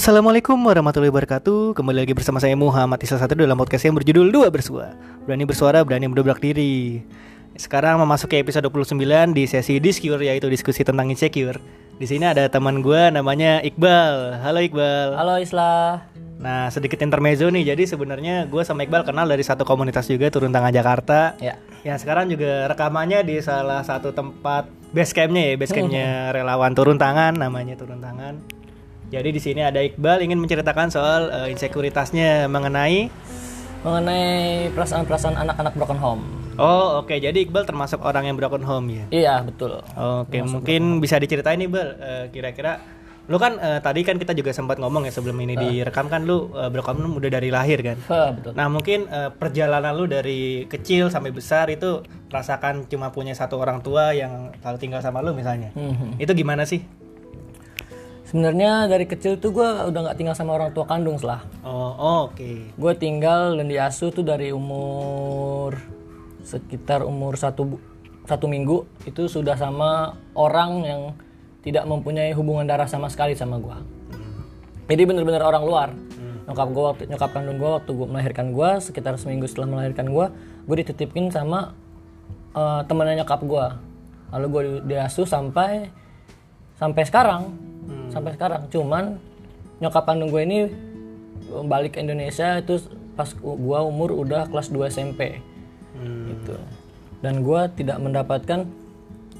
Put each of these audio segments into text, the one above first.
Assalamualaikum warahmatullahi wabarakatuh. Kembali lagi bersama saya Muhammad Isa Satu dalam podcast yang berjudul Dua Bersua. Berani bersuara, berani mendobrak diri. Sekarang memasuki episode 29 di sesi Discure yaitu diskusi tentang insecure. Di sini ada teman gue namanya Iqbal. Halo Iqbal. Halo Islah. Nah sedikit intermezzo nih. Jadi sebenarnya gue sama Iqbal kenal dari satu komunitas juga Turun Tangan Jakarta. Ya. Ya sekarang juga rekamannya di salah satu tempat base campnya ya Base campnya relawan Turun Tangan namanya Turun Tangan jadi di sini ada Iqbal ingin menceritakan soal eh, insekuritasnya mengenai Mengenai perasaan-perasaan anak-anak broken home. Oh oke jadi Iqbal termasuk orang yang broken home ya. Iya betul. Oke mungkin bisa diceritain nih Iqbal eh, kira-kira lu kan eh, tadi kan kita juga sempat ngomong ya sebelum ini direkam kan lu eh, broken home udah dari lahir kan. Hah, betul. Nah mungkin eh, perjalanan lu dari kecil sampai besar itu rasakan cuma punya satu orang tua yang selalu tinggal sama lu misalnya. Mhm. Itu gimana sih? Sebenarnya dari kecil tuh gue udah nggak tinggal sama orang tua kandung lah. Oh oh, oke. Gue tinggal dan diasuh tuh dari umur sekitar umur satu satu minggu itu sudah sama orang yang tidak mempunyai hubungan darah sama sekali sama gue. Jadi bener-bener orang luar. Nyokap gue waktu nyokap kandung gue waktu gue melahirkan gue sekitar seminggu setelah melahirkan gue, gue dititipin sama eh, temannya nyokap gue. Lalu gue di- diasuh sampai sampai sekarang, sampai sekarang. Cuman nyokap kandung gue ini balik ke Indonesia itu pas gue umur udah kelas 2 SMP gitu. Dan gue tidak mendapatkan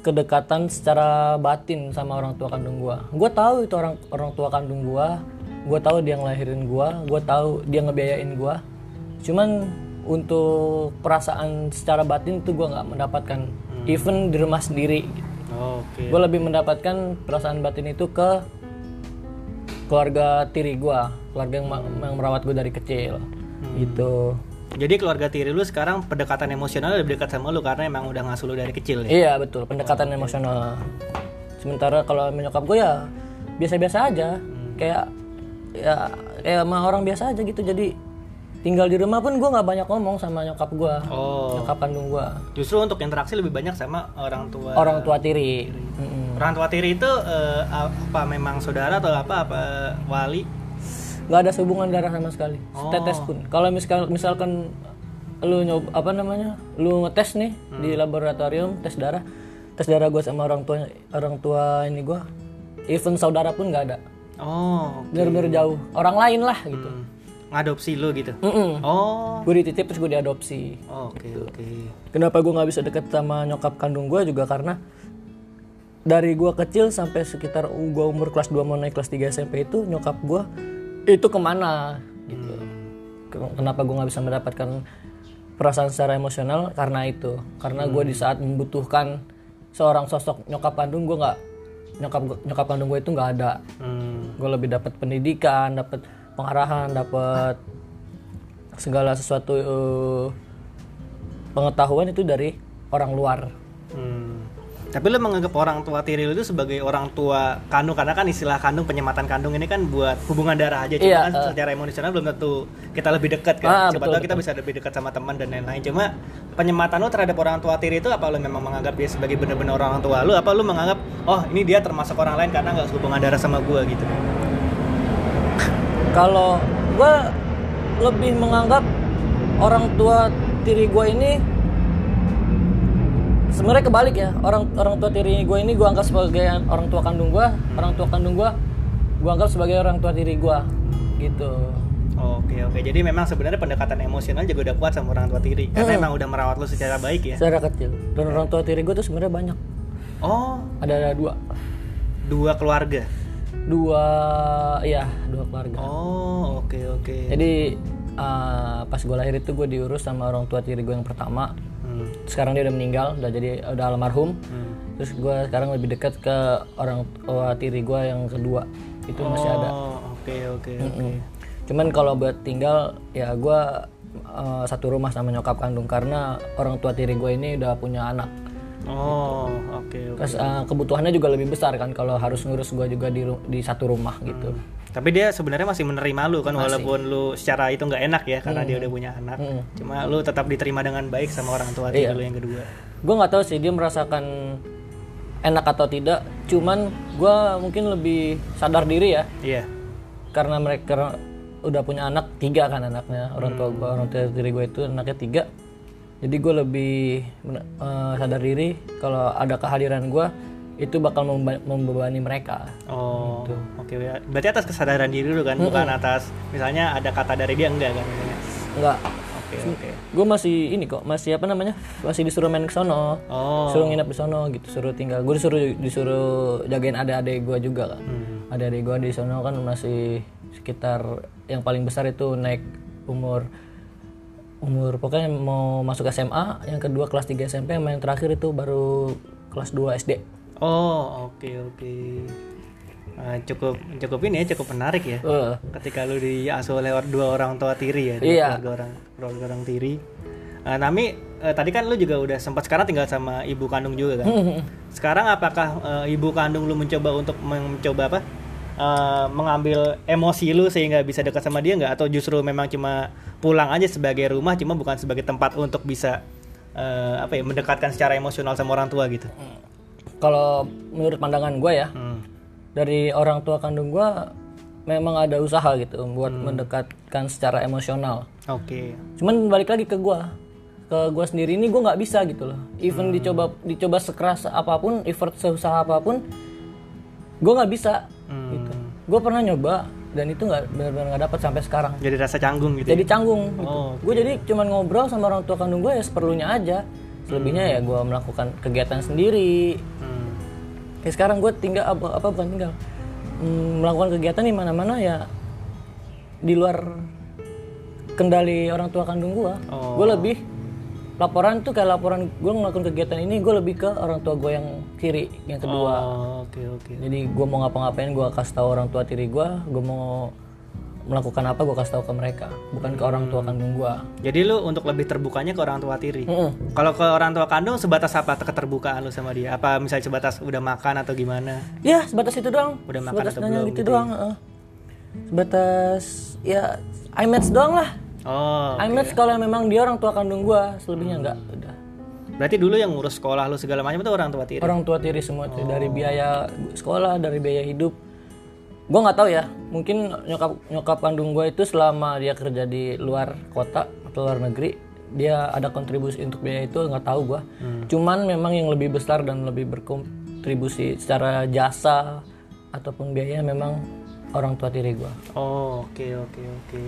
kedekatan secara batin sama orang tua kandung gue. Gue tahu itu orang orang tua kandung gue. Gue tahu dia ngelahirin gue. Gue tahu dia ngebiayain gue. Cuman untuk perasaan secara batin itu gue nggak mendapatkan. Even di rumah sendiri. gitu. Oke. Gue lebih mendapatkan perasaan batin itu ke keluarga tiri gue, keluarga yang, ma- yang merawat gue dari kecil. Gitu. Jadi keluarga tiri lu sekarang pendekatan emosional lebih dekat sama lu karena emang udah ngasuh lu dari kecil ya. Iya betul, pendekatan emosional. Sementara kalau menyokap gue ya biasa-biasa aja, kayak ya kayak sama orang biasa aja gitu. Jadi tinggal di rumah pun gue nggak banyak ngomong sama nyokap gue, Oh, nyokap kandung gue, justru untuk interaksi lebih banyak sama orang tua. orang tua tiri. Mm-mm. Orang tua tiri itu eh, apa memang saudara atau apa apa wali? nggak ada hubungan darah sama sekali Oh. tetes pun kalau misalkan misalkan lu nyoba apa namanya lu ngetes nih di Hmm. laboratorium tes darah tes darah gue sama orang tua orang tua ini gue even saudara pun nggak ada Oh, bener-bener jauh orang lain lah gitu hmm. Ngadopsi lu gitu. Mm-mm. Oh, gue dititip terus gue diadopsi. Oke oke. kenapa gue nggak bisa deket sama nyokap kandung gue juga? Karena dari gue kecil sampai sekitar gue umur kelas 2 mau naik kelas 3 SMP itu nyokap gue itu ke mana? Gitu. Ke- kenapa gue nggak bisa mendapatkan perasaan secara emosional? Karena itu. Karena gue di saat membutuhkan seorang sosok nyokap kandung gue nggak nyokap nyokap kandung gue itu nggak ada. Hmm. gue lebih dapat pendidikan dapat pengarahan dapat segala sesuatu eh, pengetahuan itu dari orang luar Hmm. Tapi lu menganggap orang tua tiri lu itu sebagai orang tua kandung karena kan istilah kandung penyematan kandung ini kan buat hubungan darah aja cuma Iya, kan secara emosional belum tentu kita lebih dekat kan. Ah, betul, tahu kita bisa lebih dekat sama teman dan lain-lain. Cuma penyematan lu terhadap orang tua tiri itu apa lu memang menganggap dia sebagai benar-benar orang tua lu apa lu menganggap oh ini dia termasuk orang lain karena nggak hubungan darah sama gua gitu. Kalau gue lebih menganggap orang tua tiri gue ini sebenarnya kebalik ya. Orang orang tua tiri gue ini gue anggap sebagai orang tua kandung gue orang tua kandung gue gue anggap sebagai orang tua tiri gue gitu. Oke oke. Jadi memang sebenarnya pendekatan emosional juga udah kuat sama orang tua tiri. Karena emang udah merawat lu secara baik ya. secara kecil. Dan orang tua tiri gue tuh sebenarnya banyak. Oh, ada, ada dua. Dua keluarga. Dua ya dua keluarga Oh, oke oke. jadi uh, pas gue lahir itu gue diurus sama orang tua tiri gue yang pertama Hmm. sekarang dia udah meninggal udah jadi udah almarhum Hmm. terus gue sekarang lebih dekat ke orang tua tiri gue yang kedua itu masih ada Oh, oke oke oke. Mm. cuman kalau buat tinggal ya gue uh, satu rumah sama nyokap kandung karena orang tua tiri gue ini udah punya anak Oh, oke oke. terus uh, kebutuhannya juga lebih besar kan kalau harus ngurus gue juga di di satu rumah gitu Tapi dia sebenarnya masih menerima lu kan walaupun lu secara itu nggak enak ya karena dia udah punya anak. Mm. Cuma lu tetap diterima dengan baik sama orang tua Iya. lu yang kedua. gue nggak tahu sih dia merasakan enak atau tidak cuman gue mungkin lebih sadar diri ya Iya. karena mereka udah punya anak tiga kan anaknya orang tua gue orang tua diri gue itu anaknya tiga jadi gue lebih eh, sadar diri kalau ada kehadiran gue itu bakal memba- membebani mereka Oh, oke ya. Berarti atas kesadaran diri dulu kan, bukan atas misalnya ada kata dari dia enggak kan? misalnya? enggak Oke, oke. gue masih ini kok masih apa namanya masih disuruh main ke sono Oh, suruh nginep di sono gitu suruh tinggal gue disuruh disuruh jagain adik-adik gue juga kan Hmm. adik-adik gue di sono kan masih sekitar yang paling besar itu naik umur umur pokoknya mau masuk SMA yang kedua kelas 3 SMP yang yang terakhir itu baru kelas 2 SD oh, oke oke. Ah, cukup cukup ini ya, cukup menarik ya. Eh, Ketika lu diasuh oleh or- dua orang tua tiri ya, dua Iya. keluarga orang keluarga orang tiri. Ah, Nami, eh, tadi kan lu juga udah sempat sekarang tinggal sama ibu kandung juga kan? Sekarang apakah eh, ibu kandung lu mencoba untuk mencoba apa? Eh, mengambil emosi lu sehingga bisa dekat sama dia nggak? Atau justru memang cuma pulang aja sebagai rumah, cuma bukan sebagai tempat untuk bisa eh, apa ya mendekatkan secara emosional sama orang tua gitu? kalau menurut pandangan gue ya Hmm. dari orang tua kandung gue memang ada usaha gitu buat mendekatkan secara emosional Oke. cuman balik lagi ke gua ke gua sendiri ini gua nggak bisa gitu loh even dicoba dicoba sekeras apa pun effort seusaha apa pun gua nggak bisa Hmm. gitu gua pernah nyoba dan itu nggak benar-benar nggak dapat sampai sekarang Jadi rasa canggung gitu. jadi ya? canggung gitu. Oh, gue jadi cuman ngobrol sama orang tua kandung gue ya seperlunya aja selebihnya ya gua melakukan kegiatan sendiri Hmm. kayak sekarang gue tinggal apa, apa bukan tinggal Hmm, melakukan kegiatan di mana-mana ya di luar kendali orang tua kandung gue Oh. gue lebih laporan tuh kayak laporan gue ngelakuin kegiatan ini gue lebih ke orang tua gue yang kiri yang kedua Oh, oke oke. jadi gue mau ngapa-ngapain gue kasih tahu orang tua tiri gue gue mau melakukan apa gue kasih tahu ke mereka bukan ke orang tua kandung gue Jadi lu untuk lebih terbukanya ke orang tua tiri. Mm-mm. Kalau ke orang tua kandung sebatas apa keterbukaan lu sama dia? Apa misalnya sebatas udah makan atau gimana? ya sebatas itu doang Udah makan sebatas atau belum gitu gitu doang heeh. sebatas ya iMatch doang lah Oh, iMatch kalau memang dia orang tua kandung gua, selebihnya enggak. Udah. berarti dulu yang ngurus sekolah lu segala macam itu orang tua tiri. Orang tua tiri semua tuh dari biaya sekolah, dari biaya hidup. Gua nggak tahu ya, mungkin nyokap nyokap kandung gua itu selama dia kerja di luar kota atau luar negeri, dia ada kontribusi untuk biaya itu nggak tahu gua. Cuman memang yang lebih besar dan lebih berkontribusi secara jasa ataupun biaya memang orang tua tiri gua. Oh, oke oke oke.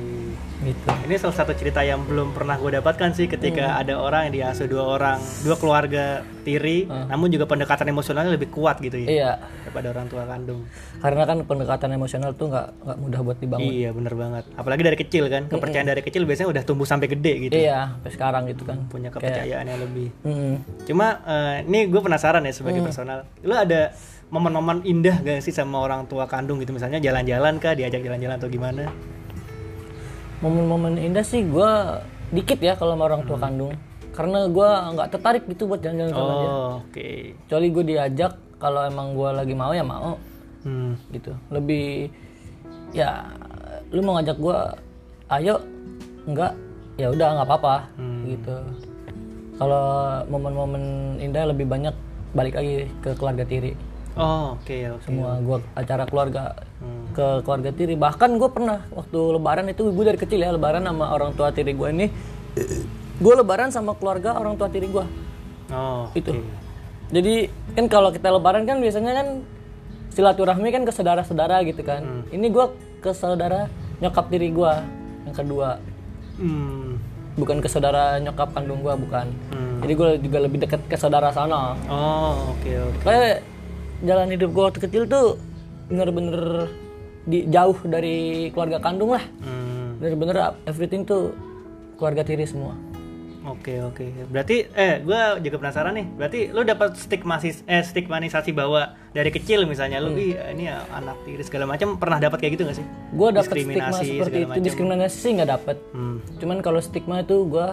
Gitu. Ini salah satu cerita yang belum pernah gue dapatkan sih ketika ada orang yang diasuh dua orang, dua keluarga tiri, namun juga pendekatan emosionalnya lebih kuat gitu ya Iya, daripada orang tua kandung. karena kan pendekatan emosional tuh nggak nggak mudah buat dibangun. Iya bener banget. Apalagi dari kecil kan, kepercayaan dari kecil biasanya udah tumbuh sampai gede gitu. Iya, sampai sekarang gitu kan. Punya kepercayaan yang lebih. Mm. Cuma eh, ini gue penasaran ya sebagai personal. Lu ada momen-momen indah gak sih sama orang tua kandung gitu misalnya jalan-jalan kah, diajak jalan-jalan atau gimana? Momen-momen indah sih gue dikit ya kalau sama orang tua kandung. Karena gue nggak tertarik gitu buat jalan-jalan sama dia. Oh, oke. Kecuali gue diajak kalau emang gue lagi mau ya mau Hmm. gitu. Lebih ya lu mau ngajak gue, ayo enggak ya udah nggak apa-apa gitu. Kalau momen-momen indah lebih banyak balik lagi ke keluarga tiri. Oh, oke oke. semua gua acara keluarga Hmm. ke keluarga tiri bahkan gue pernah waktu lebaran itu gue dari kecil ya lebaran sama orang tua tiri gue ini gue lebaran sama keluarga orang tua tiri gue Oh, itu oke. jadi kan kalau kita lebaran kan biasanya kan silaturahmi kan ke saudara-saudara gitu kan Hmm. ini gue ke saudara nyokap tiri gue yang kedua Hmm. bukan ke saudara nyokap kandung gue bukan Hmm. jadi gue juga lebih dekat ke saudara sana Oh, oke oke. kayak jalan hidup gue waktu kecil tuh bener-bener di jauh dari keluarga kandung lah Hmm. bener-bener everything tuh keluarga tiri semua Oke oke. Berarti eh gue juga penasaran nih. Berarti lu dapat stigmasis eh stigmanisasi bahwa dari kecil misalnya lu "Ih, ini ya anak tiri segala macam pernah dapat kayak gitu gak sih? gue dapet stigma seperti itu macam. diskriminasi sih nggak dapet Hmm. cuman kalau stigma itu gue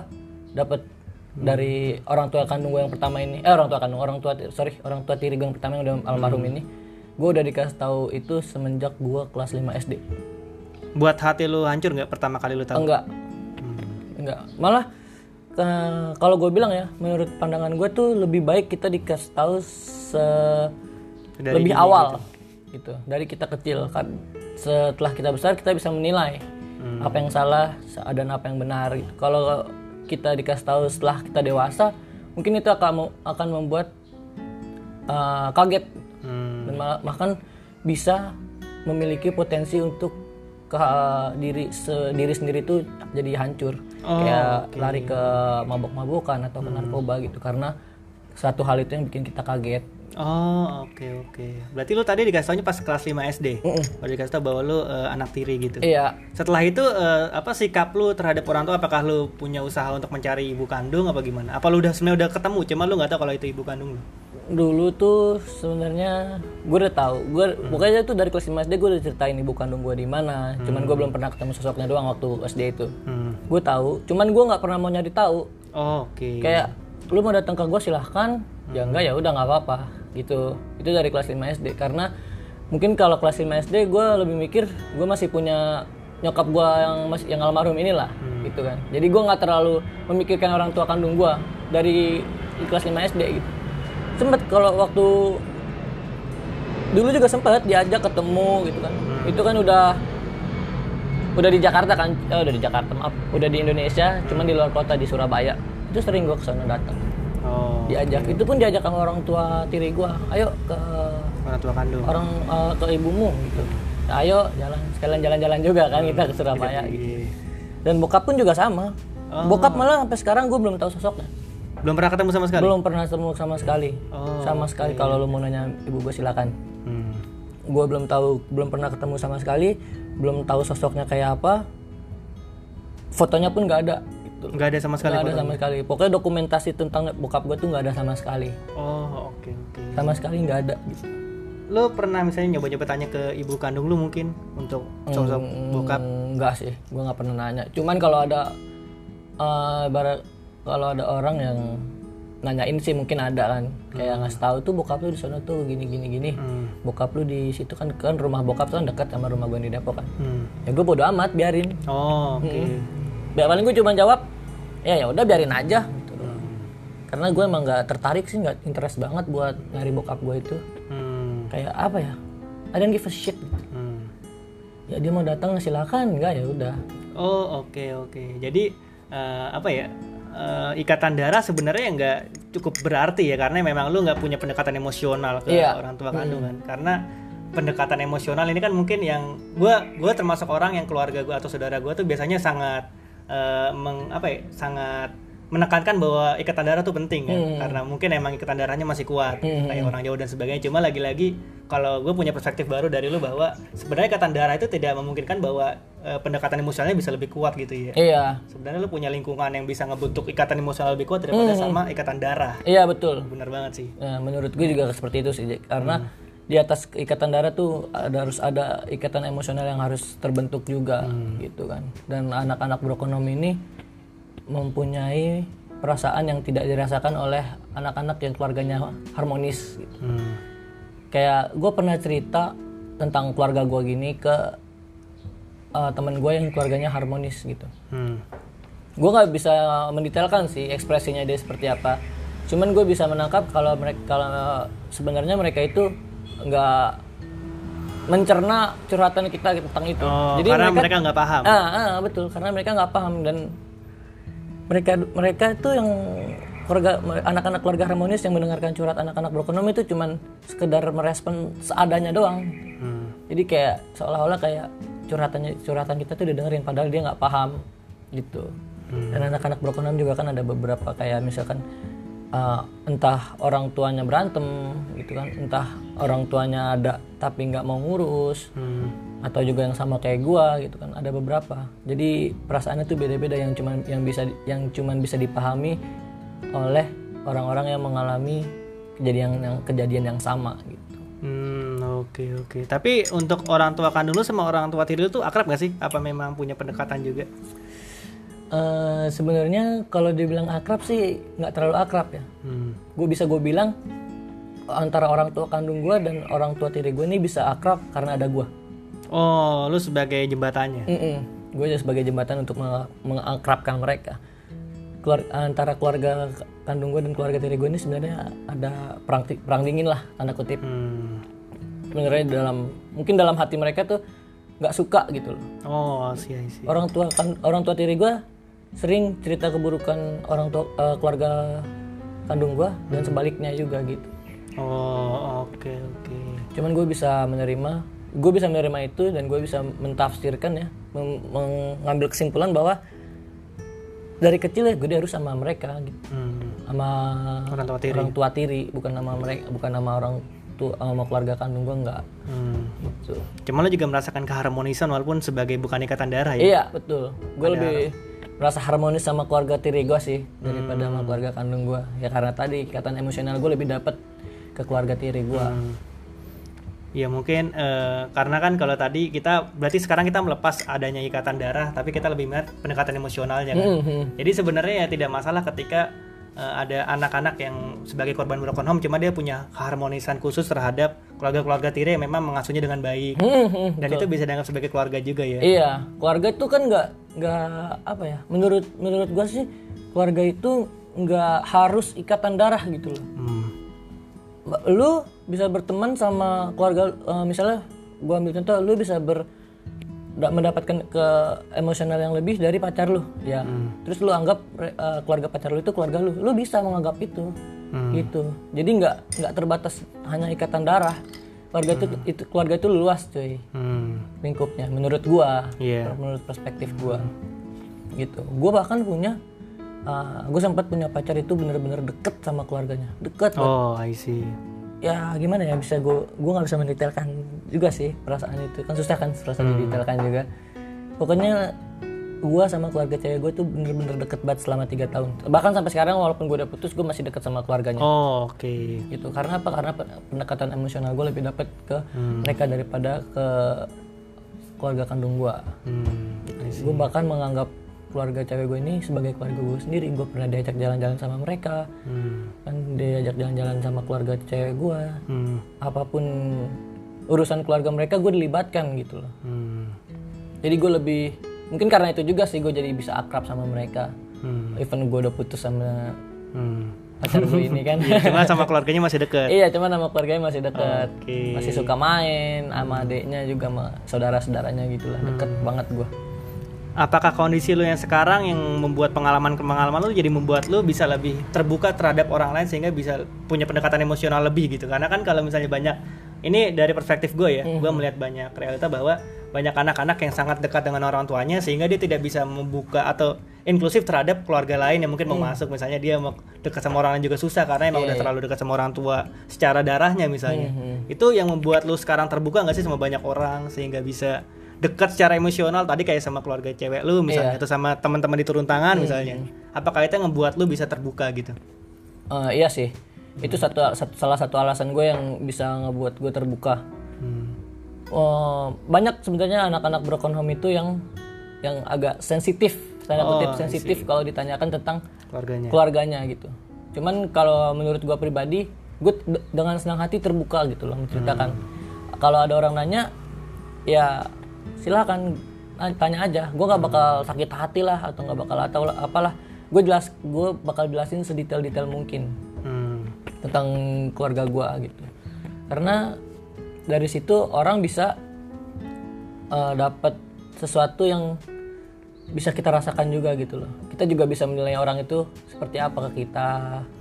dapet dari orang tua kandung gue yang pertama ini eh orang tua kandung orang tua sorry orang tua tiri gue yang pertama yang udah almarhum Hmm. ini gue udah dikasih tahu itu semenjak gue kelas 5 SD Buat hati lu hancur nggak pertama kali lu tahu? enggak. Enggak. Malah eh, kalau gue bilang ya menurut pandangan gue tuh lebih baik kita dikasih tahu se Dari lebih awal gitu. dari kita kecil kan setelah kita besar kita bisa menilai apa yang salah dan apa yang benar gitu. kalau kita dikasih tahu setelah kita dewasa mungkin itu akan akan membuat uh, kaget. Hmm. dan bahkan bisa memiliki potensi untuk ke diri se- diri sendiri itu jadi hancur. Oh, kayak lari ke mabok-mabokan atau ke narkoba gitu. Karena satu hal itu yang bikin kita kaget Oh, oke oke. Berarti lu tadi dikasih taunya pas kelas 5 SD. Baru dikasih tau bahwa lu eh, anak tiri gitu. iya Setelah itu eh, apa sikap lu terhadap orang tua? Apakah lu punya usaha untuk mencari ibu kandung apa gimana? Apa lu udah sebenarnya udah ketemu, cuma lu nggak tahu kalau itu ibu kandung lu? dulu tuh sebenarnya gue udah tahu gue pokoknya tuh dari kelas 5 SD gue udah ceritain ibu kandung gue di mana cuman gue belum pernah ketemu sosoknya doang waktu SD itu Hmm. gue tahu cuman gue nggak pernah mau nyari tahu Oh, oke. kayak lu mau datang ke gue silahkan ya enggak ya udah nggak apa-apa gitu. Itu dari kelas 5 SD karena mungkin kalau kelas 5 SD gue lebih mikir gue masih punya nyokap gue yang masih yang almarhum inilah gitu kan. Jadi gue nggak terlalu memikirkan orang tua kandung gue dari kelas 5 SD gitu. Sempet kalau waktu dulu juga sempet diajak ketemu gitu kan. Itu kan udah udah di Jakarta kan? Eh, udah di Jakarta maaf. Udah di Indonesia cuman di luar kota di Surabaya. Itu sering gue ke sana datang diajak. Itu pun diajak sama orang tua tiri gue ayo ke orang tua kandung. orang eh, ke ibumu gitu. Ayo jalan sekalian jalan-jalan juga kan kita ke Surabaya gitu. Iya. dan bokap pun juga sama. Bokap malah sampai sekarang gue belum tahu sosoknya. Belum pernah ketemu sama sekali? belum pernah ketemu sama sekali. Oh, sama sekali. kalau lu mau nanya ibu gue silakan. Hmm. gue belum tahu belum pernah ketemu sama sekali. Belum tahu sosoknya kayak apa. Fotonya pun nggak ada gitu Nggak ada sama sekali. nggak ada sama sekali pokoknya dokumentasi tentang bokap gue tuh nggak ada sama sekali Oh, oke oke. sama sekali nggak ada gitu Lu pernah misalnya nyoba-nyoba tanya ke ibu kandung lu mungkin untuk sosok bokap? Hmm, enggak sih gue nggak pernah nanya cuman kalau ada eh barat kalau ada orang yang nanyain sih mungkin ada kan kayak ngasih tahu tuh bokap lu di sana tuh gini gini gini Hmm. bokap lu di situ kan kan rumah bokap tuh kan dekat sama rumah gue di Depok kan Hmm. ya gue bodo amat biarin Oh, oke. Ya paling gue cuma jawab, ya ya udah biarin aja. Gitu. Karena gue emang nggak tertarik sih, nggak interest banget buat nyari bokap gue itu. Hmm. Kayak apa ya? I don't give a shit. Gitu. Hmm. Ya dia mau datang silakan, enggak ya udah. Oh oke oke. Jadi eh, apa ya? eh, ikatan darah sebenarnya nggak cukup berarti ya karena memang lu nggak punya pendekatan emosional ke Iya. orang tua kandung kan. Karena pendekatan emosional ini kan mungkin yang gua gua termasuk orang yang keluarga gua atau saudara gua tuh biasanya sangat eh, meng, apa ya? Sangat menekankan bahwa ikatan darah tuh penting kan karena mungkin emang ikatan darahnya masih kuat kayak orang jauh dan sebagainya. Cuma lagi-lagi kalau gue punya perspektif baru dari lu bahwa sebenarnya ikatan darah itu tidak memungkinkan bahwa eh, pendekatan emosionalnya bisa lebih kuat gitu ya. Iya, sebenarnya lu punya lingkungan yang bisa ngebentuk ikatan emosional lebih kuat daripada sama ikatan darah. Iya betul. benar banget sih. Ya, menurut gue juga seperti itu sih, karena di atas ikatan darah tuh ada harus ada ikatan emosional yang harus terbentuk juga, gitu kan. Dan anak-anak brokonom ini mempunyai perasaan yang tidak dirasakan oleh anak-anak yang keluarganya harmonis. Gitu. Hmm. Kayak gue pernah cerita tentang keluarga gue gini ke uh, teman gue yang keluarganya harmonis gitu Hmm. gue nggak bisa mendetailkan sih ekspresinya dia seperti apa cuman gue bisa menangkap kalau mereka kalau sebenarnya mereka itu nggak mencerna curhatan kita tentang itu. Oh, karena mereka nggak paham. Ah, ah, betul. Karena mereka nggak paham dan mereka mereka itu yang keluarga anak-anak keluarga harmonis yang mendengarkan curhat anak-anak berokonomi itu cuman sekedar merespon seadanya doang. Hmm. jadi kayak seolah-olah kayak curhatannya curhatan kita tuh didengerin padahal dia nggak paham gitu. Dan anak-anak brokonom juga kan ada beberapa kayak misalkan uh, entah orang tuanya berantem gitu kan entah orang tuanya ada tapi nggak mau ngurus Hmm. atau juga yang sama kayak gua gitu kan ada beberapa jadi perasaannya tuh beda-beda yang cuman yang bisa yang cuman bisa dipahami oleh orang-orang yang mengalami kejadian yang kejadian yang sama gitu Hmm, oke oke. Tapi untuk orang tua kandung lu sama orang tua tiri lu tuh akrab gak sih? Apa memang punya pendekatan juga? Eh, sebenarnya kalau dibilang akrab sih nggak terlalu akrab ya Hmm. gue bisa gue bilang antara orang tua kandung gue dan orang tua tiri gue ini bisa akrab karena ada gue Oh, lu sebagai jembatannya. gue aja sebagai jembatan untuk meng- mengakrabkan mereka Keluar, antara keluarga kandung gue dan keluarga tiri gue ini sebenarnya ada perang, perang dingin lah tanda kutip Hmm. sebenarnya dalam mungkin dalam hati mereka tuh nggak suka gitu loh Oh, sih, sih. orang tua kan orang tua tiri gue sering cerita keburukan orang tua eh, keluarga kandung gue dan sebaliknya juga gitu Oh, oke, oke. cuman gue bisa menerima gue bisa menerima itu dan gue bisa mentafsirkan ya mengambil kesimpulan bahwa dari kecil ya gue harus sama mereka gitu Hmm. sama Orang tua tiri. orang tua tiri bukan nama mereka bukan nama orang tua sama keluarga kandung gue enggak Hmm. gitu Cuma lo juga merasakan keharmonisan walaupun sebagai bukan ikatan darah ya. iya betul gue lebih merasa harmonis sama keluarga tiri gue sih daripada sama keluarga kandung gue ya karena tadi ikatan emosional gue lebih dapet ke keluarga tiri gue Ya mungkin eh, karena kan kalau tadi kita berarti sekarang kita melepas adanya ikatan darah, tapi kita lebih melihat pendekatan emosionalnya kan. Mhm. Jadi sebenarnya ya tidak masalah ketika eh, ada anak-anak yang sebagai korban broken home, cuma dia punya keharmonisan khusus terhadap keluarga-keluarga tiri yang memang mengasuhnya dengan baik. Mhm. Dan itu bisa dianggap sebagai keluarga juga ya. Iya, keluarga itu kan nggak nggak apa ya? Menurut menurut gua sih keluarga itu nggak harus ikatan darah gitu loh. Hmm. Lu bisa berteman sama keluarga, eh, misalnya gua ambil contoh, lu bisa ber mendapatkan ke emosional yang lebih dari pacar lu, ya. Terus lu anggap eh, keluarga pacar lu itu keluarga lu, lu bisa menganggap itu, gitu. Jadi nggak nggak terbatas hanya ikatan darah. Keluarga itu itu keluarga itu luas, cuy Hmm. lingkupnya menurut gua Iya. menurut perspektif gua gitu gua bahkan punya uh, gue sempat punya pacar itu bener-bener deket sama keluarganya deket banget. Oh, I see. ya gimana ya bisa gue gue nggak bisa mendetailkan juga sih perasaan itu. Kan susah kan perasaan didetailkan juga. Pokoknya gua sama keluarga cewek gue tuh bener-bener deket banget selama tiga tahun. Bahkan sampai sekarang walaupun gue udah putus gue masih deket sama keluarganya. Oh, oke. gitu. Karena apa? Karena pe- pendekatan emosional gue lebih dapet ke mereka daripada ke keluarga kandung gue Hmm. Gue bahkan menganggap keluarga cewek gue ini sebagai keluarga gue sendiri. Gue pernah diajak jalan-jalan sama mereka. Hmm. kan diajak jalan-jalan sama keluarga cewek gue Hmm. apa pun urusan keluarga mereka gue dilibatkan gitu loh Hmm. jadi gue lebih mungkin karena itu juga sih gue jadi bisa akrab sama mereka Hmm. even gue udah putus sama Hmm. pacar gue ini kan Cuma sama keluarganya masih deket. Iya, cuma nama keluarganya masih dekat. Oke. Masih suka main sama adiknya juga sama saudara-saudaranya gitu lah. Deket banget gua. Apakah kondisi lu yang sekarang yang membuat pengalaman-pengalaman lu jadi membuat lu bisa lebih terbuka terhadap orang lain sehingga bisa punya pendekatan emosional lebih gitu? Karena kan kalau misalnya banyak ini dari perspektif gue ya, gue melihat banyak realita bahwa banyak anak-anak yang sangat dekat dengan orang tuanya sehingga dia tidak bisa membuka atau inklusif terhadap keluarga lain yang mungkin mau masuk. Misalnya dia mau dekat sama orang lain juga susah karena emang udah terlalu dekat sama orang tua secara darahnya misalnya. Itu yang membuat lu sekarang terbuka nggak sih sama banyak orang sehingga bisa dekat secara emosional? Tadi kayak sama keluarga cewek lu misalnya atau sama teman-teman di turun tangan misalnya. apakah itu yang membuat lu bisa terbuka gitu? Eh, iya sih. Itu satu, satu- salah satu alasan gue yang bisa ngebuat gue terbuka. hmm. Eh, banyak sebenarnya anak-anak broken home itu yang yang agak sensitif, tanda Oh, kutip sensitif kalau ditanyakan tentang keluarganya keluarganya gitu. Cuman kalau menurut gua pribadi, gue de- dengan senang hati terbuka gitu loh menceritakan. Kalau ada orang nanya, ya silakan na- tanya aja. Gue nggak bakal sakit hati lah atau nggak bakal atau lah- apalah. Gue jelas, gue bakal jelasin sedetail-detail mungkin Hmm. Tentang keluarga gua gitu. Karena dari situ orang bisa eh, dapat sesuatu yang bisa kita rasakan juga gitu loh. Kita juga bisa menilai orang itu seperti apa ke kita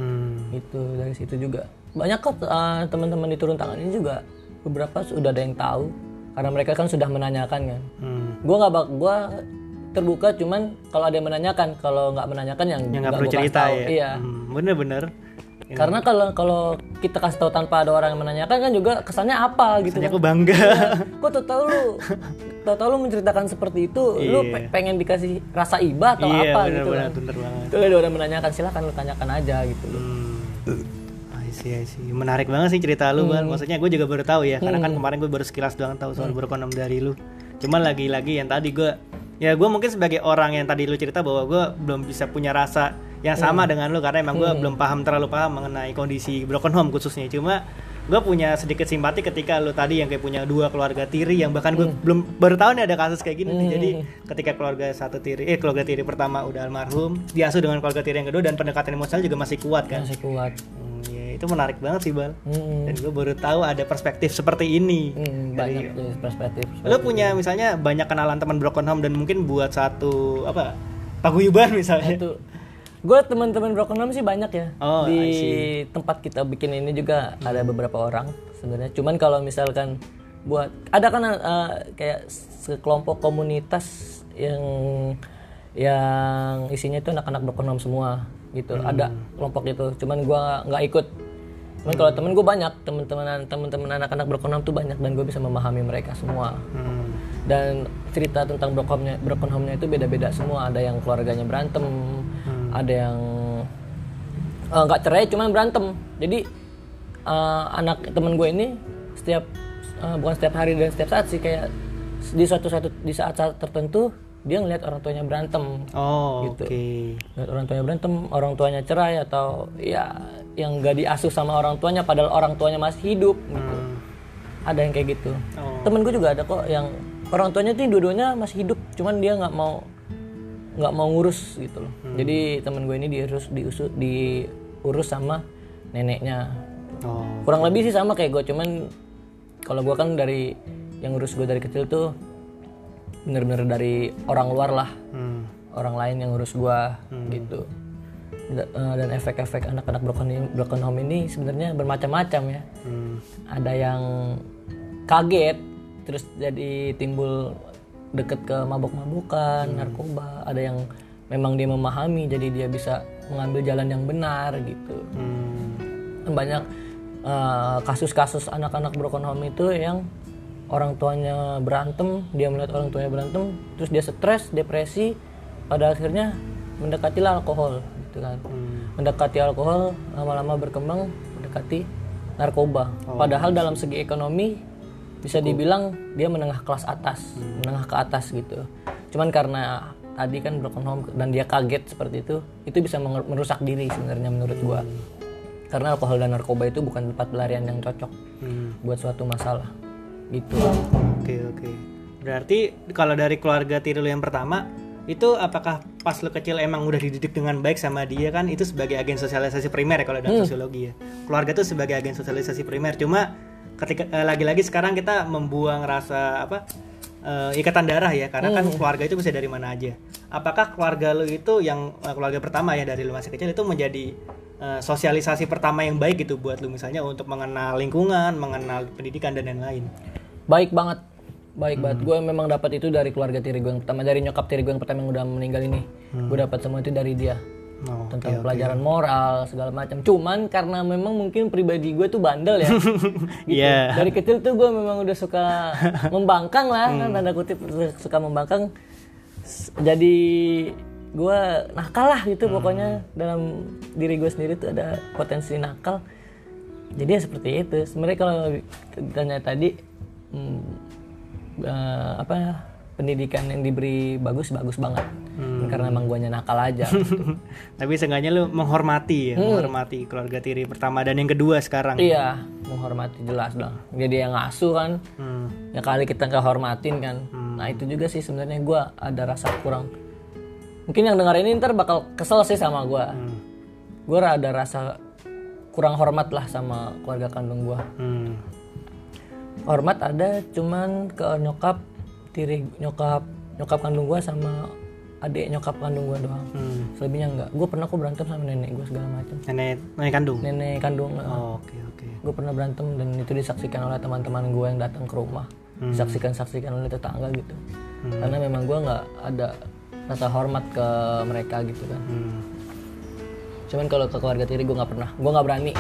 Hmm. gitu dari situ juga. Banyak kok eh, teman-teman di turun tangan ini juga beberapa sudah ada yang tahu karena mereka kan sudah menanyakan kan. Hmm. Gua nggak bak gua terbuka cuman kalau ada yang menanyakan kalau nggak menanyakan yang nggak perlu cerita tahu. ya Iya. Hmm, bener-bener Karena kalau kalau kita kasih tahu tanpa ada orang yang menanyakan kan juga kesannya apa gitu. Rasanya aku bangga Kok tau tahu lu tau tahu lu menceritakan seperti itu, lu pe- pengen dikasih rasa iba atau iya apa gitu bener-bener kan. bener banget Itu ada orang menanyakan silakan lu tanyakan aja gitu. Hmm. I see, I see. Menarik banget sih cerita lu, Bal. Maksudnya gue juga baru tahu ya, karena kan kemarin gue baru sekilas doang tahu soal broken home dari lu. Cuman lagi-lagi yang tadi gue, ya gue mungkin sebagai orang yang tadi lu cerita bahwa gue belum bisa punya rasa yang sama dengan lu karena emang gue belum paham terlalu paham mengenai kondisi broken home khususnya. Cuma gue punya sedikit simpati ketika lu tadi yang kayak punya dua keluarga tiri yang bahkan gue belum baru tahu nih ada kasus kayak gini. nih. Jadi ketika keluarga satu tiri, eh keluarga tiri pertama udah almarhum, diasuh dengan keluarga tiri yang kedua dan pendekatan emosional juga masih kuat kan. Masih kuat. Hmm, ya, itu menarik banget sih bal Hmm, dan gue baru tahu ada perspektif seperti ini hmm, banyak tuh perspektif. lo punya misalnya banyak kenalan teman broken home dan mungkin buat satu apa paguyuban misalnya itu gue teman-teman broken home sih banyak ya. Oh, di tempat kita bikin ini juga ada beberapa orang sebenarnya. Cuman kalau misalkan buat ada kan uh, kayak sekelompok komunitas yang yang isinya itu anak-anak broken home semua gitu. Hmm. ada kelompok itu. Cuman gue nggak ikut. Cuman kalau temen gue banyak teman-teman teman-teman anak-anak broken home tuh banyak dan gue bisa memahami mereka semua. Hmm. dan cerita tentang broken home-nya broken home-nya itu beda-beda semua. Ada yang keluarganya berantem ada yang eh, nggak cerai cuman berantem jadi eh, anak temen gue ini setiap eh, bukan setiap hari dan setiap saat sih kayak di suatu satu di saat-saat tertentu dia ngeliat orang tuanya berantem oh Gitu. ngeliat orang tuanya berantem orang tuanya cerai atau ya yang gak diasuh sama orang tuanya padahal orang tuanya masih hidup gitu Hmm. ada yang kayak gitu Oh. temen gue juga ada kok yang orang tuanya tuh dua-duanya masih hidup cuman dia nggak mau nggak mau ngurus gitu loh. Hmm. jadi temen gue ini diurus diusut diurus sama neneknya. Oh kurang lebih sih sama kayak gue cuman kalau gue kan dari yang ngurus gue dari kecil tuh bener-bener dari orang luar lah. Hmm. orang lain yang ngurus gue gitu. Da- eh, dan efek-efek anak-anak broken broken home ini sebenarnya bermacam-macam ya. Hmm. ada yang kaget terus jadi timbul deket ke mabok-mabokan narkoba ada yang memang dia memahami jadi dia bisa mengambil jalan yang benar gitu. Hmm. banyak uh, kasus-kasus anak-anak broken home itu yang orang tuanya berantem dia melihat orang tuanya berantem terus dia stres depresi pada akhirnya mendekatilah alkohol gitu kan. Mendekati alkohol lama-lama berkembang mendekati narkoba. Padahal dalam segi ekonomi bisa dibilang dia menengah kelas atas menengah ke atas gitu cuman karena tadi kan broken home dan dia kaget seperti itu itu bisa merusak diri sebenarnya menurut gua karena alkohol dan narkoba itu bukan tempat pelarian yang cocok Hmm. buat suatu masalah gitu Oke oke. Berarti kalau dari keluarga tiri lu yang pertama itu apakah pas lu kecil emang udah dididik dengan baik sama dia kan itu sebagai agen sosialisasi primer ya kalau dalam sosiologi ya. Keluarga itu sebagai agen sosialisasi primer. Cuma ketika eh, lagi-lagi sekarang kita membuang rasa apa eh, ikatan darah ya karena kan keluarga itu bisa dari mana aja. Apakah keluarga lu itu yang eh, keluarga pertama ya dari lu masih kecil itu menjadi eh, sosialisasi pertama yang baik gitu buat lu? Misalnya untuk mengenal lingkungan, mengenal pendidikan dan lain-lain. baik banget. Baik banget. Gue memang dapat itu dari keluarga tiri gue yang pertama dari nyokap tiri gue yang pertama yang udah meninggal ini. Gue dapat semua itu dari dia Oh, tentang pelajaran moral segala macam. Cuman karena memang mungkin pribadi gue tuh bandel ya. Gitu. Iya. dari kecil tuh gue memang udah suka membangkang lah kan tanda kutip suka membangkang. Jadi gue nakal lah gitu pokoknya. Dalam diri gue sendiri tuh ada potensi nakal. Jadi ya seperti itu. Sebenarnya kalau ditanya tadi hmm, eh, apa ya, pendidikan yang diberi bagus bagus banget karena emang guanya nakal aja gitu. Tapi seenggaknya lu menghormati ya, menghormati keluarga tiri pertama dan yang kedua sekarang. iya menghormati jelas dong jadi yang ngasuh kan Hmm. ya kali kita nggak hormatin kan nah itu juga sih sebenarnya gua ada rasa kurang mungkin yang dengar ini ntar bakal kesel sih sama gua Hmm. gua ada rasa kurang hormat lah sama keluarga kandung gua Hmm. hormat ada cuman ke nyokap tiri nyokap nyokap kandung gua sama adik nyokap kandung gua doang. Hmm. selebihnya enggak. Gua pernah kok berantem sama nenek gua segala macam. Nenek nenek kandung. nenek kandung Oh, Oke oke. gue pernah berantem dan itu disaksikan oleh teman-teman gue yang datang ke rumah. Disaksikan saksikan oleh tetangga gitu. Karena memang gue nggak ada rasa hormat ke mereka gitu kan. Hmm. cuman kalau ke keluarga tiri gue nggak pernah. Gue nggak berani.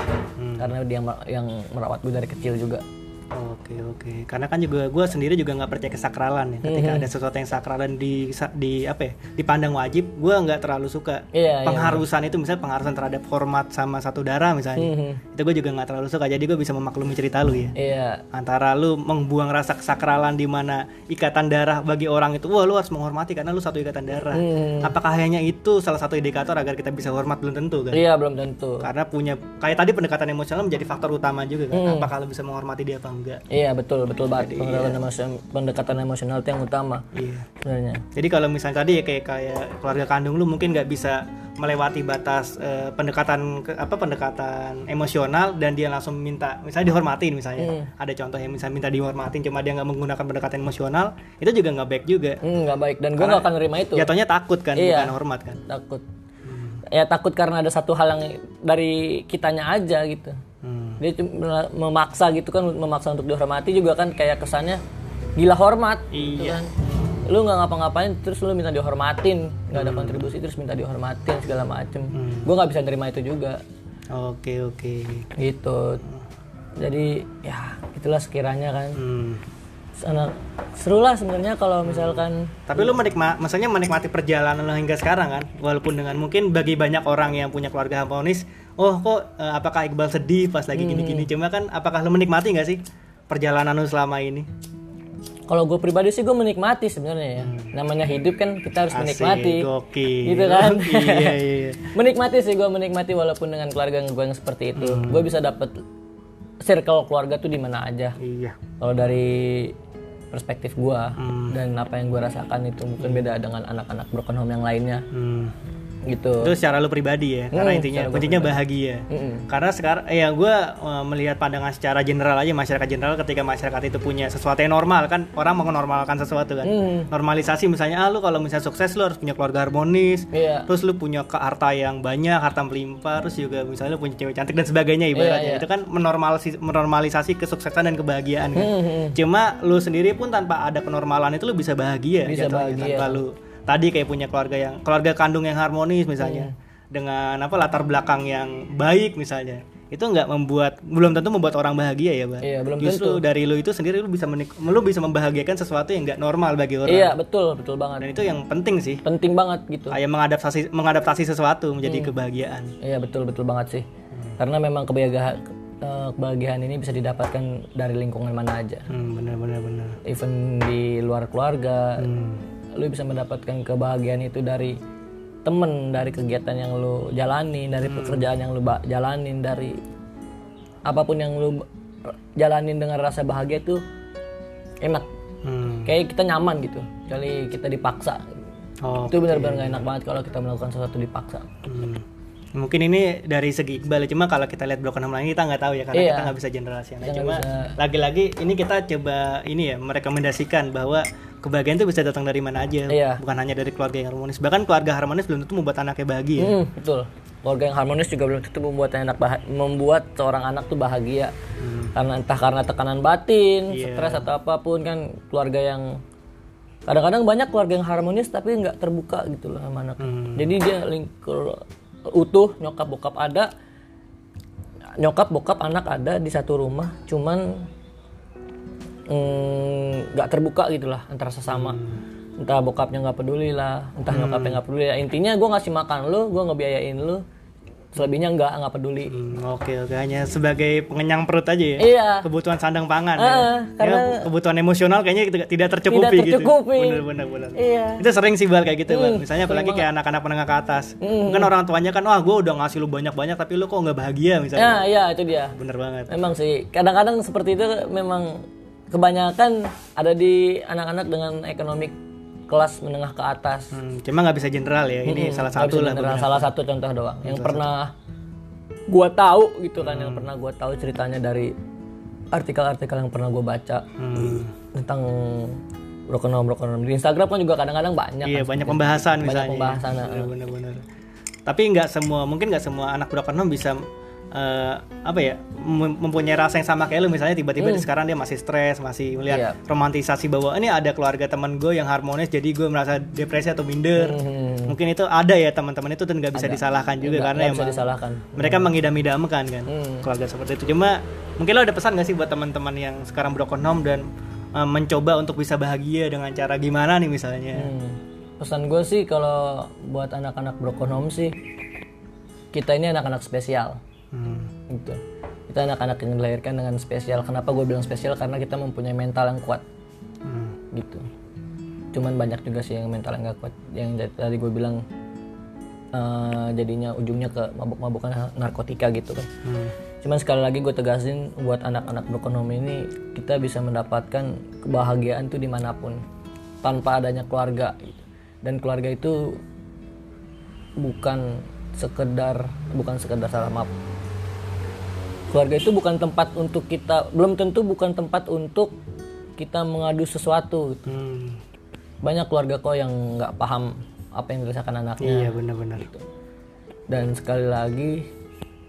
Karena dia yang merawat gue dari kecil juga Oke oke. Karena kan juga gue sendiri juga nggak percaya kesakralan ya. Ketika ada sesuatu yang sakral dan di di apa ya dipandang wajib, gue nggak terlalu suka. iya iya Pengharusan itu misalnya pengharusan terhadap hormat sama satu darah misalnya. Mhm. Itu gue juga nggak terlalu suka. Jadi gue bisa memaklumi cerita lu ya. iya antara lu membuang rasa kesakralan di mana ikatan darah bagi orang itu wah lu harus menghormati karena lu satu ikatan darah Hmm. apakah hanya itu salah satu indikator agar kita bisa hormat belum tentu kan iya belum tentu karena punya kayak tadi pendekatan emosional menjadi faktor utama juga kan Hmm. apakah lu bisa menghormati dia apa enggak enggak. Iya betul betul banget. Pendekatan emosional pendekatan emosional itu yang utama iya. sebenarnya. Jadi kalau misalnya tadi ya kayak kayak keluarga kandung lu mungkin nggak bisa melewati batas eh, pendekatan ke- apa pendekatan emosional dan dia langsung minta misalnya dihormatin misalnya. Hmm. ada contoh yang misalnya minta dihormatin cuma dia nggak menggunakan pendekatan emosional itu juga nggak baik juga. Hmm, nggak baik. Dan gue nggak akan nerima itu. jatuhnya takut kan Iya. bukan hormat kan. Takut. Ya takut karena ada satu hal yang dari kitanya aja gitu Hmm. dia cuma memaksa gitu kan memaksa untuk dihormati juga kan kayak kesannya gila hormat gitu Iya. kan. Lu nggak ngapa-ngapain terus lu minta dihormatin. Nggak ada kontribusi terus minta dihormatin segala macem. Gue nggak bisa nerima itu juga. Oke oke. Gitu. Jadi ya itulah sekiranya kan. Hmm. sana seru lah sebenarnya kalau misalkan Tapi lu menikmati, maksudnya menikmati perjalanan lo hingga sekarang kan, walaupun dengan mungkin bagi banyak orang yang punya keluarga harmonis, oh kok eh, apakah Iqbal sedih pas lagi gini-gini? Cuma kan, apakah lu menikmati nggak sih perjalanan lu selama ini? kalau gue pribadi sih gue menikmati sebenarnya ya namanya hidup kan kita harus menikmati gokil. gitu kan iya iya. menikmati sih gue menikmati walaupun dengan keluarga gue yang seperti itu Hmm. gue bisa dapet circle keluarga tuh di mana aja Iya. kalau dari perspektif gue Hmm. dan apa yang gue rasakan itu mungkin beda dengan anak-anak broken home yang lainnya Hmm. Gitu Itu secara lu pribadi ya, karena Hmm, intinya kuncinya bahagia. Mm-mm. Karena sekarang ya gue melihat pandangan secara general aja masyarakat general ketika masyarakat itu punya sesuatu yang normal kan orang mengenormalkan sesuatu kan. Hmm. Normalisasi misalnya ah lu kalau misalnya sukses lu harus punya keluarga harmonis, iya terus lu punya ke harta yang banyak, harta melimpah, terus juga misalnya lu punya cewek cantik dan sebagainya ibaratnya. iya. Itu kan menormalisasi, menormalisasi kesuksesan dan kebahagiaan kan. Hmm, hmm. Cuma lu sendiri pun tanpa ada kenormalan itu lu bisa bahagia Bisa jatuhnya. bahagia. tanpa lu tadi kayak punya keluarga yang keluarga kandung yang harmonis misalnya. Hmm. Dengan apa latar belakang yang baik misalnya. Itu nggak membuat belum tentu membuat orang bahagia ya, Bang. Iya, belum Justru dari lu itu sendiri lu bisa menik, lu bisa membahagiakan sesuatu yang nggak normal bagi orang. iya betul betul banget Dan itu yang penting sih. penting banget gitu Kayak mengadaptasi mengadaptasi sesuatu Hmm. menjadi kebahagiaan. Iya betul betul banget sih. Karena memang kebahagiaan eh, kebahagiaan ini bisa didapatkan dari lingkungan mana aja. Hmm, benar benar benar. Even di luar keluarga, Hmm. Lu bisa mendapatkan kebahagiaan itu dari temen, dari kegiatan yang lu jalani, dari pekerjaan yang lu jalanin, dari apa pun yang lu jalanin dengan rasa bahagia itu enak. Hmm. Kayak kita nyaman gitu. Kecuali kita dipaksa. Oh. Itu benar-benar gak enak banget kalau kita melakukan sesuatu dipaksa. Hmm. Mungkin ini dari segi Iqbal cuma kalau kita lihat Broken Home lain kita nggak tahu ya karena Iya. kita nggak bisa generalisasi. Nggak Cuma lagi-lagi ini kita coba ini ya merekomendasikan bahwa kebahagiaan itu bisa datang dari mana aja, Iya. bukan hanya dari keluarga yang harmonis. Bahkan keluarga harmonis belum tentu membuat anaknya bahagia. Hmm, betul. Keluarga yang harmonis juga belum tentu membuat anak membuat seorang anak tuh bahagia. Karena entah karena tekanan batin, Iya. stres atau apa pun kan keluarga yang kadang-kadang banyak keluarga yang harmonis tapi nggak terbuka gitu loh sama anak. Hmm. Jadi dia lingkur utuh nyokap bokap ada nyokap bokap anak ada di satu rumah cuman mm, nggak terbuka gitu lah antara sesama. Entah bokapnya nggak peduli lah entah nyokapnya nggak peduli lah. intinya gue ngasih makan lu gue ngebiayain lu selebihnya nggak nggak peduli Hmm, oke oke hanya sebagai pengenyang perut aja ya. iya Kebutuhan sandang pangan. Ah, ya. karena- Ya, kebutuhan emosional kayaknya tidak, tercukupi, Tidak tercukupi. gitu. Bener bener bener. iya Itu sering sih bal kayak gitu bal. Hmm, Misalnya apalagi kayak anak-anak menengah ke atas. Hmm. Mungkin orang tuanya kan wah gue udah ngasih lu banyak-banyak tapi lu kok nggak bahagia misalnya. nah iya itu dia Bener banget. memang sih kadang-kadang seperti itu memang kebanyakan ada di anak-anak dengan ekonomi kelas menengah ke atas Hmm, cuma nggak bisa general ya. Ini salah Nggak satu lah. general, salah satu contoh doang yang pernah gua tahu gitu kan yang pernah gua tahu ceritanya dari artikel-artikel yang pernah gua baca Hmm. tentang broken home broken home di Instagram kan juga kadang-kadang banyak Iya kan. banyak pembahasan banyak misalnya. pembahasan nah. Bener-bener. Tapi nggak semua, mungkin nggak semua anak broken home bisa eh, apa ya mem- mempunyai rasa yang sama kayak lu misalnya tiba-tiba di sekarang dia masih stres masih melihat Hmm. Iya. romantisasi bahwa ini ada keluarga teman gue yang harmonis jadi gue merasa depresi atau minder Hmm. mungkin itu ada ya teman-teman itu dan nggak bisa disalahkan juga karena nggak bisa emang disalahkan mereka mengidam-idamkan kan Hmm. keluarga seperti itu cuma mungkin lo ada pesan gak sih buat teman-teman yang sekarang broken home dan eh, mencoba untuk bisa bahagia dengan cara gimana nih misalnya Hmm. pesan gue sih kalau buat anak-anak broken home sih kita ini anak-anak spesial Hmm. gitu. Kita anak-anak yang dilahirkan dengan spesial. Kenapa gue bilang spesial? Karena kita mempunyai mental yang kuat. Hmm. gitu. Cuman banyak juga sih yang mental yang gak kuat. Yang tadi gue bilang eh, jadinya ujungnya ke mabuk-mabukan narkotika gitu kan. Hmm. cuman sekali lagi gue tegasin buat anak-anak broken home ini kita bisa mendapatkan kebahagiaan tuh di mana pun. Tanpa adanya keluarga. Gitu. dan keluarga itu bukan sekedar bukan sekedar salah maaf keluarga itu bukan tempat untuk kita belum tentu bukan tempat untuk kita mengadu sesuatu gitu. Hmm. banyak keluarga kok yang nggak paham apa yang dirasakan anaknya Iya benar-benar. dan sekali lagi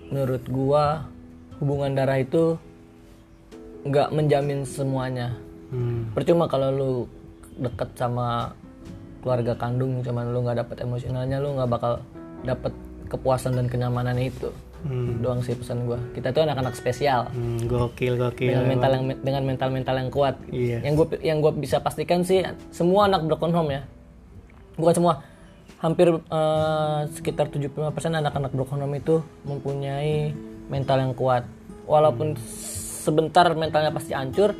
menurut gua hubungan darah itu nggak menjamin semuanya Hmm. percuma kalau lu deket sama keluarga kandung cuman lu nggak dapet emosionalnya lu nggak bakal dapet kepuasan dan kenyamanan itu Hmm. doang sih pesan gua. Kita tuh anak-anak spesial. Hmm, gokil gokil. dengan mental yang dengan mental mental yang kuat. Iya. yang gue yang gue bisa pastikan sih semua anak broken home ya. Bukan semua. Hampir eh, sekitar 75% anak-anak broken home itu mempunyai mental yang kuat. Walaupun sebentar mentalnya pasti hancur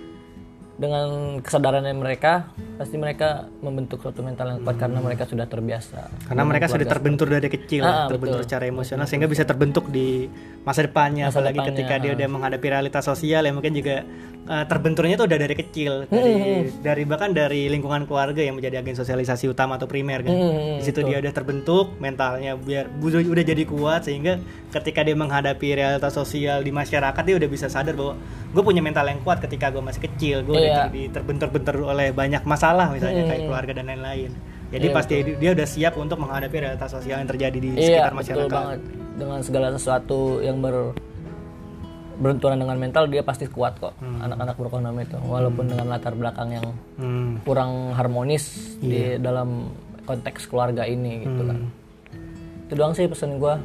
dengan kesadarannya mereka pasti mereka membentuk suatu mental yang kuat karena mereka sudah terbiasa. Karena mereka sudah terbentur dari kecil, Ah, terbentur secara emosional sehingga bisa terbentuk di masa depannya. apalagi ketika dia udah menghadapi realitas sosial yang mungkin juga eh, terbenturnya itu udah dari kecil, dari, dari bahkan dari lingkungan keluarga yang menjadi agen sosialisasi utama atau primer kan. Hmm, di situ dia udah terbentuk mentalnya biar udah, udah jadi kuat sehingga ketika dia menghadapi realitas sosial di masyarakat dia udah bisa sadar bahwa gue punya mental yang kuat ketika gue masih kecil, gue udah Iya. jadi terbentur-bentur oleh banyak masalah misalnya kayak keluarga dan lain-lain. Jadi Iya, pasti dia udah siap untuk menghadapi realitas sosial yang terjadi di Iya, sekitar betul masyarakat. banget. Dengan segala sesuatu yang ber berbenturan dengan mental dia pasti kuat kok anak-anak broken home itu walaupun dengan latar belakang yang Hmm. kurang harmonis di dalam konteks keluarga ini gitu kan. Itu doang sih pesan gua.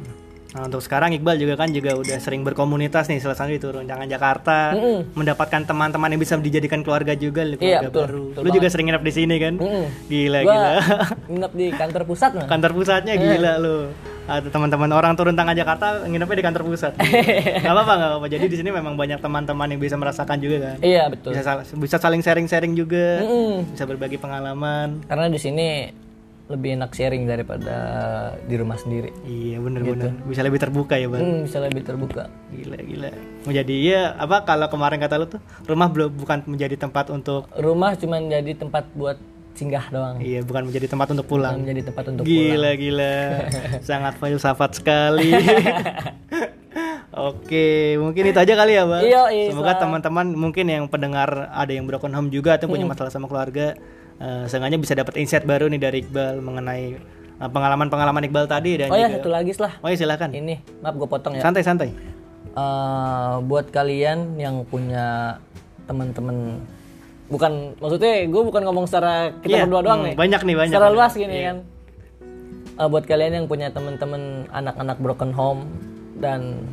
Nah, untuk sekarang Iqbal juga kan juga udah sering berkomunitas nih selesai itu Runcangan Jakarta, mendapatkan teman-teman yang bisa dijadikan keluarga juga, Iya, keluarga betul, baru. betul Lu juga sering nginep di sini kan? Mm-mm. Gila Gua gila. nginep di kantor pusat nah. kantor pusatnya gila lu. Ada teman-teman orang turun tangan Jakarta nginepnya di kantor pusat. Gak apa-apa, gak apa-apa. Jadi di sini memang banyak teman-teman yang bisa merasakan juga kan. Iya betul. Bisa bisa saling sharing-sharing juga, Mm-mm. bisa berbagi pengalaman. Karena di sini lebih enak sharing daripada di rumah sendiri. Iya bener-bener bisa lebih terbuka ya bang. Hmm, bisa lebih terbuka. Gila gila. Mau jadi iya apa kalau kemarin kata lu tuh rumah belum bukan menjadi tempat untuk Rumah cuma jadi tempat buat singgah doang. iya bukan menjadi tempat untuk pulang. Bukan menjadi tempat untuk pulang. Gila gila. Sangat filsafat sekali. Oke, mungkin itu aja kali ya, Bang. Iya, iya, Semoga teman-teman mungkin yang pendengar ada yang broken home juga atau Hmm. punya masalah sama keluarga, eh seenggaknya bisa dapat insight baru nih dari Iqbal mengenai eh, pengalaman-pengalaman Iqbal tadi dan Oh ya juga satu lagi lah. Oh iya silakan. Ini maaf gue potong ya. Santai-santai. Eh, buat kalian yang punya teman-teman bukan maksudnya gue bukan ngomong secara kita Iya, berdua doang hmm, nih banyak nih, banyak, secara banyak. luas gini kan Eh, buat kalian yang punya teman-teman anak-anak broken home dan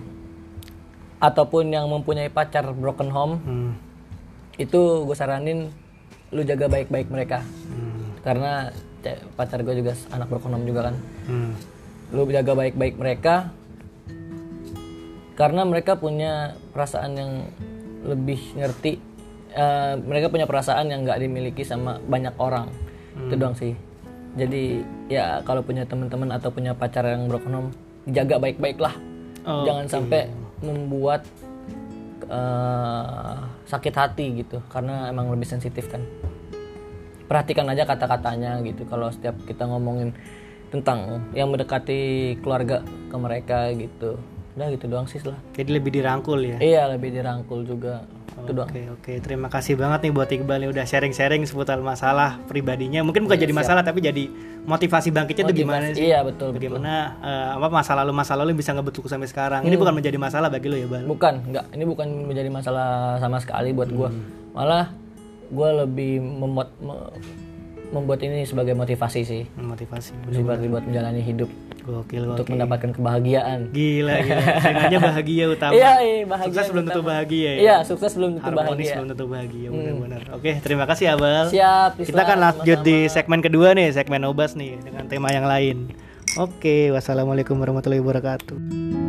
ataupun yang mempunyai pacar broken home Hmm. itu gue saranin lu jaga baik-baik mereka Hmm. karena pacar gue juga anak broken home juga kan Hmm. lu jaga baik-baik mereka karena mereka punya perasaan yang lebih ngerti Eh, mereka punya perasaan yang nggak dimiliki sama banyak orang itu doang sih jadi ya kalau punya teman-teman atau punya pacar yang broken home jaga baik-baik lah Oke. jangan sampai membuat eh, sakit hati gitu karena emang lebih sensitif kan. Perhatikan aja kata-katanya gitu kalau setiap kita ngomongin tentang yang mendekati keluarga ke mereka gitu. Udah gitu doang sih lah. Jadi lebih dirangkul ya. iya lebih dirangkul juga itu Oke oke. Terima kasih banget nih buat Iqbal yang udah sharing-sharing seputar masalah pribadinya. Mungkin bukan jadi masalah tapi jadi motivasi bangkitnya tuh gimana sih? Iya betul betul. Bagaimana eh, apa masa lalu masa lalu bisa ngebentuk sampai sekarang? Ini bukan menjadi masalah bagi lo ya Bal? Bukan nggak ini bukan menjadi masalah sama sekali buat gua. Malah gua lebih membuat me- membuat ini sebagai motivasi sih. Motivasi sebagai buat menjalani hidup gokil untuk gokil. mendapatkan kebahagiaan. Gila gila. Seenggaknya bahagia utama. Iya iya bahagia sukses belum tentu bahagia ya? Iya sukses belum tentu harmonis bahagia. belum tentu bahagia benar-benar. Oke terima kasih Abal siap kita akan lanjut di segmen kedua nih segmen obas nih dengan tema yang lain. Oke wassalamualaikum warahmatullahi wabarakatuh